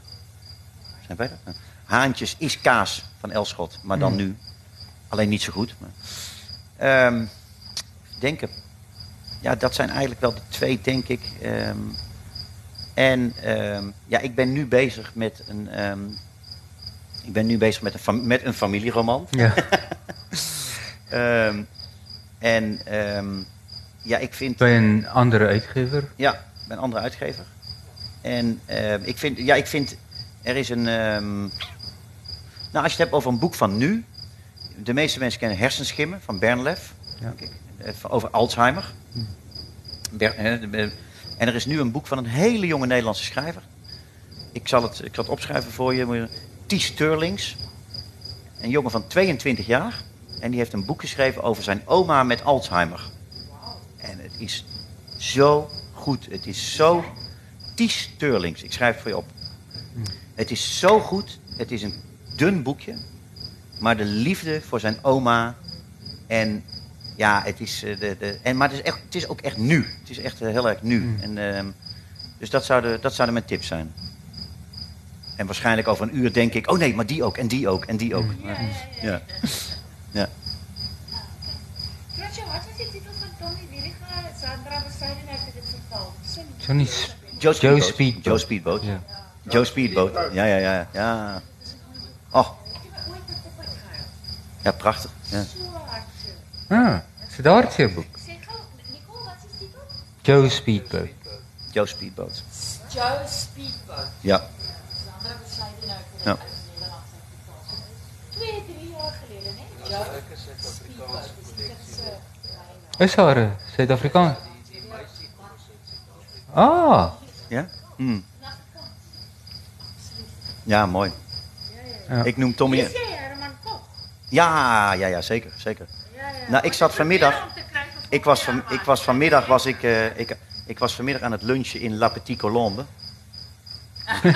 Zijn wij dat? Haantjes is kaas van Elschot, maar dan nu. Alleen niet zo goed. Maar. Ehm, denken. Ja, dat zijn eigenlijk wel de twee, denk ik. Ehm, en ehm, ja, ik ben nu bezig met een. ik ben nu bezig met een, met een familieroman. Ja. En ja, ik vind. Bij een andere uitgever. Ja, ik ben een andere uitgever. En ik, vind, ja, ik vind, er is een... nou, als je het hebt over een boek van nu... De meeste mensen kennen Hersenschimmen van Bernlef. Ja. Eh, over Alzheimer. Ber- eh, en er is nu een boek van een hele jonge Nederlandse schrijver. Ik zal het, ik zal het opschrijven voor je. Ties Sterlings. Een jongen van 22 jaar. En die heeft een boek geschreven over zijn oma met Alzheimer. En het is zo goed. Het is zo... Ties Sterlings. Ik schrijf het voor je op. Het is zo goed. Het is een dun boekje. Maar de liefde voor zijn oma. En ja, het is... eh, De, de, en, maar het is, echt, het is ook echt nu. Het is echt eh, heel erg nu. En, ehm, dus dat zouden, dat zouden mijn tips zijn. En waarschijnlijk over een uur denk ik... Oh nee, maar die ook. En die ook. En die ook. Maar- ja. ja. Johnny Joe Speedboat. Speedboat. Joe Speedboat. Ja. Joe Speedboat. Ja, ja, ja. Ja, oh, ja prachtig. Ja. Ah, daar is boek. Wat is die titel? Joe Speedboat. Joe Speedboat. Joe Speedboat. Ja. Dit Ja. Twee, drie jaar geleden, hè? Joe Speedboat. Is Is haar eh, Suid-Afrikaans? Ah, Ja? Hm. Ja, mooi. Ja. Ik noem Tommy... Is Herman? Ja, ja, ja, zeker, zeker. Ja, ja. Nou, ik zat vanmiddag- Ik was, van, ik was vanmiddag was ik, eh, ik, ik was vanmiddag aan het lunchen in La Petite Colombe.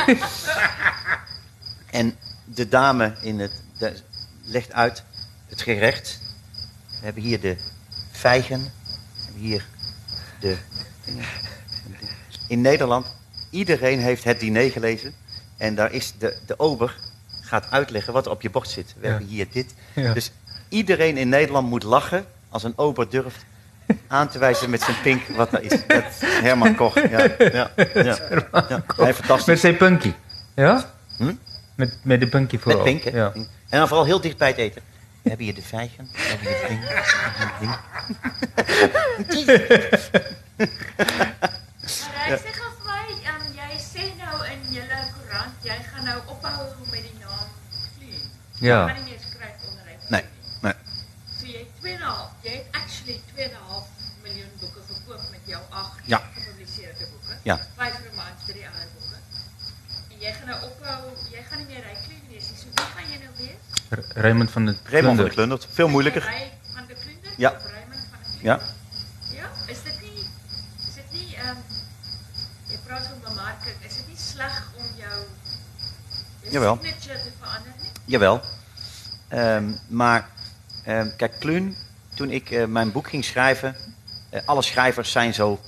en de dame in het, de- legt uit het gerecht. We hebben hier de vijgen. We hebben hier de... In Nederland, iedereen heeft het diner gelezen. En daar is de, de ober gaat uitleggen wat er op je bord zit. We Ja. hebben hier dit. Ja. Dus iedereen in Nederland moet lachen als een ober durft aan te wijzen met zijn pink wat daar is. Dat is Herman Koch. Ja, ja, ja. ja. Hij fantastisch. met zijn punky. Ja? Hm? Met, met de punky vooral. Met pink, hè? Ja. En dan vooral heel dicht bij het eten. We hebben hier de vijgen, we hebben hier het ding, we hebben het ding. Hy sê gou vir my, um, jy sê nou in julle koerant, jy gaan nou ophou met die. Ja. Kan nie meer skryf onder hy. Nee, nee. Jy het 2,5, jy het actually 2,5 miljoen boeke verkoop met jou 8 Ja. gepubliseerde boeke. Ja. 5 romans, 3 ander boeke. En jy gaan nou ophou, jy gaan nie meer wees nie. So wie gaan jy nou wees? R- Raymond van de Raymond van de Klundert. Klundert. Veel moeilijker. Ry van de Klunder? Ja. Of Raymond van de Klunder? Ja. Ja, is dit nie is dit nie ehm jy praat van bemarking, is dit nie sleg om jou jou Jawel. signature te verander nie? Jawel. Ehm, maar ehm, kijk, Kluun, toen ik eh, mijn boek ging schrijven, eh, alle schrijvers zijn zo,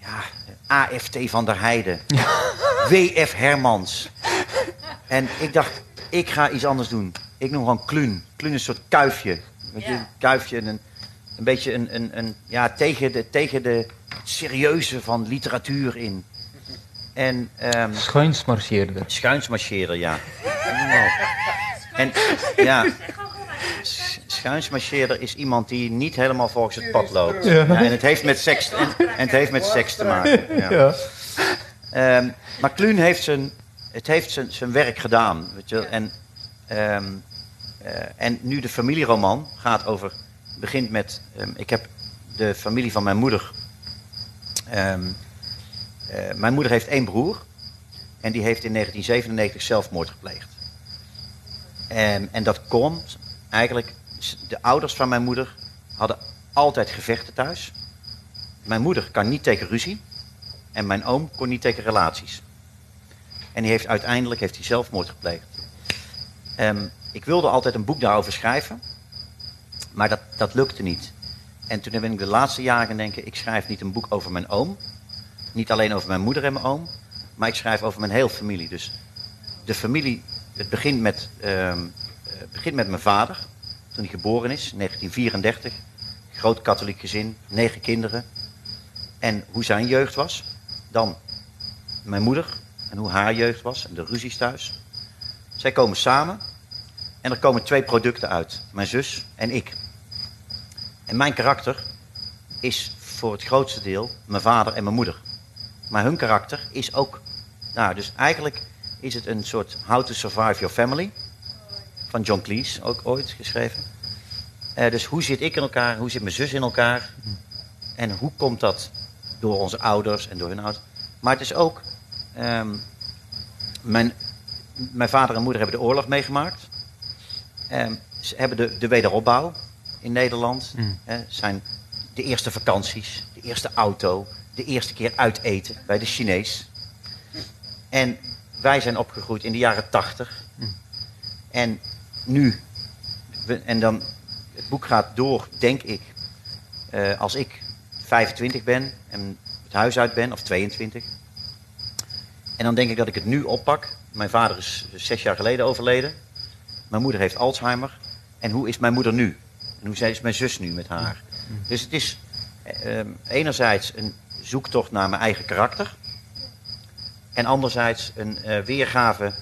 ja, AFT van der Heijden. WF Hermans. En ik dacht, ik ga iets anders doen. Ik noem gewoon Kluun. Kluun is een soort kuifje. Weet je, Ja. een kuifje, een, een beetje een, een, een, ja, tegen, de, tegen de serieuze van literatuur in. En ehm Schuinsmarcheerder. schuinsmarcheren, ja. En ja, sch- schuinsmarcheerder is iemand die niet helemaal volgens het pad loopt. Ja, en het heeft met seks, en, en het heeft met seks te maken. Ja. Ehm, maar Kluun heeft zijn, het heeft zijn, zijn werk gedaan. Weet je? wel. En, ehm, eh, en nu de familieroman gaat over, begint met, ehm, ik heb de familie van mijn moeder. ehm, eh, mijn moeder heeft één broer. En die heeft in 1997 zelfmoord gepleegd. En, dat komt eigenlijk, de ouders van mijn moeder hadden altijd gevechten thuis. Mijn moeder kan niet tegen ruzie. En mijn oom kon niet tegen relaties. En die heeft uiteindelijk heeft hij zelfmoord gepleegd. Ehm, ik wilde altijd een boek daarover schrijven. Maar dat, dat lukte niet. En toen ben ik de laatste jaren denken, ik schrijf niet een boek over mijn oom. Niet alleen over mijn moeder en mijn oom. Maar ik schrijf over mijn hele familie. Dus de familie, het begint met, ehm, eh, het begint met mijn vader. Toen hij geboren is, 1934. Groot katholiek gezin, negen kinderen. En hoe zijn jeugd was. Dan mijn moeder en hoe haar jeugd was en de ruzies thuis. Zij komen samen en er komen twee producten uit. Mijn zus en ik. En mijn karakter is voor het grootste deel mijn vader en mijn moeder. Maar hun karakter is ook... Nou, dus eigenlijk is het een soort How to Survive Your Family. Van John Cleese, ook ooit geschreven. Eh, dus hoe zit ik in elkaar? Hoe zit mijn zus in elkaar? En hoe komt dat door onze ouders en door hun ouders? Maar het is ook... ehm, mijn, mijn vader en moeder hebben de oorlog meegemaakt. Ehm, ze hebben de, de wederopbouw in Nederland. Mm. Zijn de eerste vakanties, de eerste auto, de eerste keer uit eten bij de Chinees. En wij zijn opgegroeid in de jaren tachtig. En nu, we- en dan, het boek gaat door, denk ik, eh, als ik 25 ben en het huis uit ben, of 22. En dan denk ik dat ik het nu oppak. Mijn vader is zes jaar geleden overleden. Mijn moeder heeft Alzheimer. En hoe is mijn moeder nu? En hoe is mijn zus nu met haar? Dus het is eh, ehm, enerzijds een zoektocht naar mijn eigen karakter. En anderzijds een eh, weergave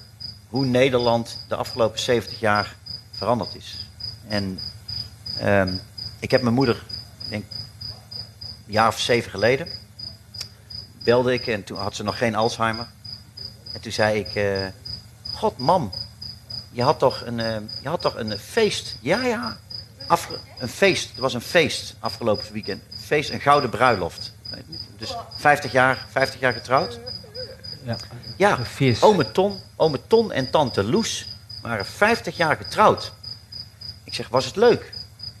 hoe Nederland de afgelopen 70 jaar veranderd is. En ehm, ik heb mijn moeder, denk een jaar of zeven geleden, belde ik en toen had ze nog geen Alzheimer. En toen zei ik, eh, god mam, je had toch een, eh, je had toch een feest? Ja, ja, een feest. Het was een feest afgelopen weekend. Feest, een gouden bruiloft. Dus 50 jaar, 50 jaar getrouwd. Ja. Ja, ome Ton, ome Ton en tante Loes waren 50 jaar getrouwd. Ik zeg, was het leuk?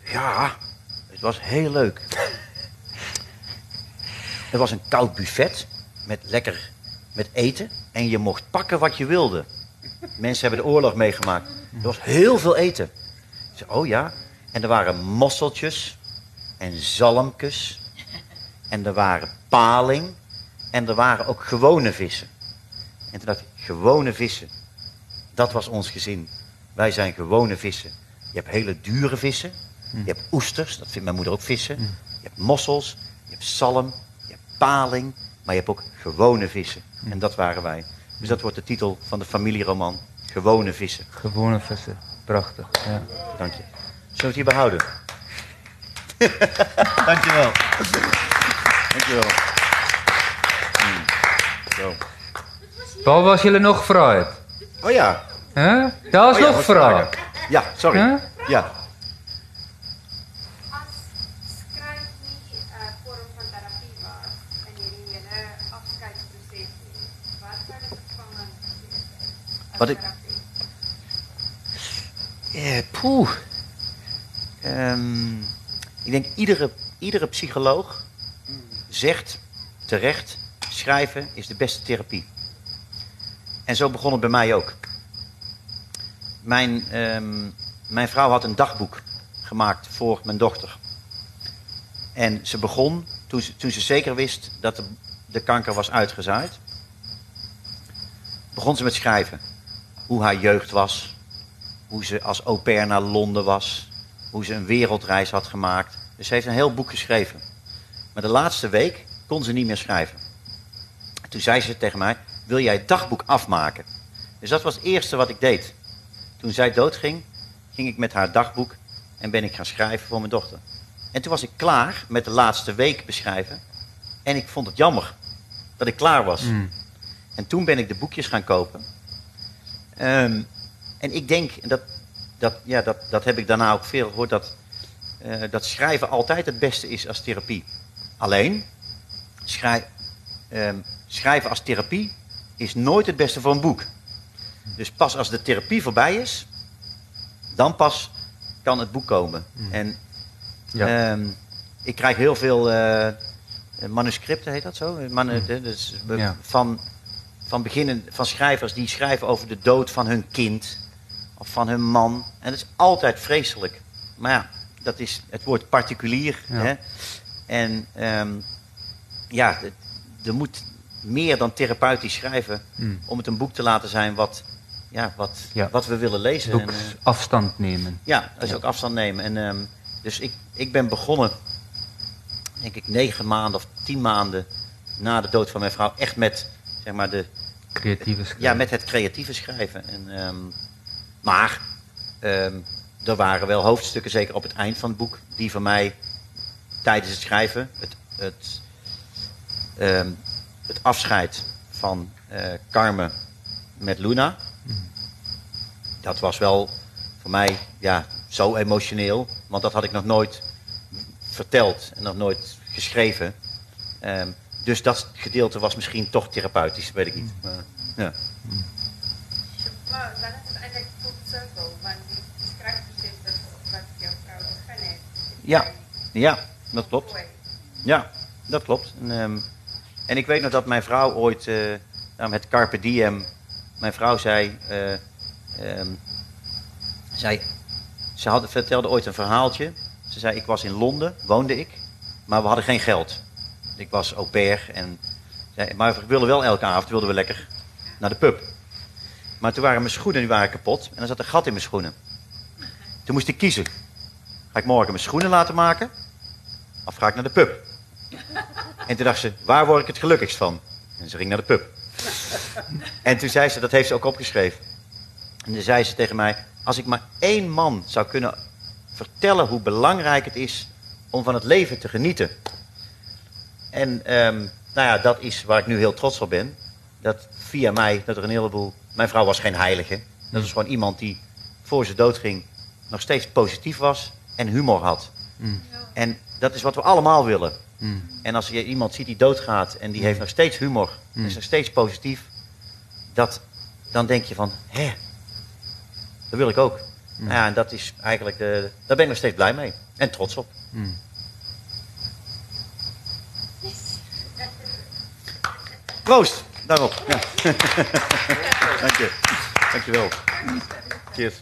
Ja, het was heel leuk. Er was een koud buffet met lekker met eten en je mocht pakken wat je wilde. Mensen hebben de oorlog meegemaakt. Er was heel veel eten. Ik oh ja. En er waren mosseltjes en zalmkes. En er waren paling. En er waren ook gewone vissen. En toen dacht ik, gewone vissen. Dat was ons gezin. Wij zijn gewone vissen. Je hebt hele dure vissen. Je hebt oesters, dat vindt mijn moeder ook vissen. Je hebt mossels, je hebt zalm, je hebt paling. Maar je hebt ook gewone vissen. En dat waren wij. Dus dat wordt de titel van de familieroman. Gewone vissen. Gewone vissen. Prachtig. Ja. Dank je. Zullen we het hier behouden? Dankjewel. Dankjewel. Hmm. Zo. Waar was jullie nog fruit? Oh ja. Hè? Daar is Oh ja, nog vraag. vragen. Ja, sorry. Huh? Ja. As skryf nie 'n vorm van terapie was in hierdie hele afskeidsproses nie, wat sou die vervanging wees? as Wat ik- terapie? Eh, poeh. Ehm, ik denk iedere, iedere psycholoog zegt terecht: schrijven is de beste therapie. En zo begon het bij mij ook. Mijn, ehm, mijn vrouw had een dagboek gemaakt voor mijn dochter. En ze begon toen ze, toen ze zeker wist dat de, de kanker was uitgezaaid, begon ze met schrijven. Hoe haar jeugd was, hoe ze als au pair naar Londen was, hoe ze een wereldreis had gemaakt. Dus ze heeft een heel boek geschreven. Maar de laatste week kon ze niet meer schrijven. Toen zei ze tegen mij, wil jij het dagboek afmaken? Dus dat was het eerste wat ik deed. Toen zij doodging, ging ik met haar dagboek en ben ik gaan schrijven voor mijn dochter. En toen was ik klaar met de laatste week beschrijven. En ik vond het jammer dat ik klaar was. Mm. En toen ben ik de boekjes gaan kopen. Ehm, en ik denk, en dat, dat, ja, dat, dat heb ik daarna ook veel gehoord, dat, eh, dat schrijven altijd het beste is als therapie. Alleen, schrij- ehm, schrijven als therapie is nooit het beste voor een boek. Dus pas als de therapie voorbij is, dan pas kan het boek komen. En Ja. Ehm, ik krijg heel veel eh, manuscripten, heet dat zo? Manu- dus, be- Ja. van, van, beginnen, van schrijvers die schrijven over de dood van hun kind of van hun man. En dat is altijd vreselijk. Maar ja, dat is het woord particulier. Ja. Hè? En ehm, ja, er moet meer dan therapeutisch schrijven Mm. om het een boek te laten zijn wat, ja, wat, Ja. wat we willen lezen. Ook En, eh, afstand nemen. ja, dat is ook afstand nemen. En, ehm, dus ik, ik ben begonnen, denk ik, negen maanden of tien maanden na de dood van mijn vrouw, echt met, zeg maar, de, Creatieve schrijven. ja, met het creatieve schrijven. En, ehm, maar ehm, er waren wel hoofdstukken, zeker op het eind van het boek, die voor mij tijdens het schrijven, het, het, het afscheid van eh Carmen met Luna, dat was wel voor mij ja, zo emotioneel, want dat had ik nog nooit verteld en nog nooit geschreven. Ehm, dus dat gedeelte was misschien toch therapeutisch, weet ik niet. Maar, ja. Maar dan is het eigenlijk full circle, want die schrijfproces dat wat jouw vrouw begin heeft. Ja. ja, dat klopt. Ja, dat klopt. En, ehm, en ik weet nog dat mijn vrouw ooit, eh nou, met Carpe Diem, mijn vrouw zei, ehm, zei ze had, vertelde ooit een verhaaltje. Ze zei, ik was in Londen, woonde ik, maar we hadden geen geld. Ik was au pair, en, maar we wilden wel elke avond wilden we lekker naar de pub. Maar toen waren mijn schoenen die waren kapot en er zat een gat in mijn schoenen. Toen moest ik kiezen. Ga ik morgen mijn schoenen laten maken of ga ik naar de pub? En toen dacht ze, waar word ik het gelukkigst van? En ze ging naar de pub. En toen zei ze, dat heeft ze ook opgeschreven. En toen zei ze tegen mij, als ik maar één man zou kunnen vertellen hoe belangrijk het is om van het leven te genieten. En ehm, nou ja, dat is waar ik nu heel trots op ben. Dat via mij, dat er een heleboel... Mijn vrouw was geen heilige. Dat was gewoon iemand die voor ze doodging nog steeds positief was en humor had. Mm. En dat is wat we allemaal willen. Mm. En als je iemand ziet die doodgaat en die heeft nog steeds humor, Mm. is nog steeds positief, dat, dan denk je van, hè, dat wil ik ook. Nou ja, en dat is eigenlijk, de, daar ben ik nog steeds blij mee en trots op. Mm. Proost, daarop. Ja. Dank je. Dank je wel. Cheers.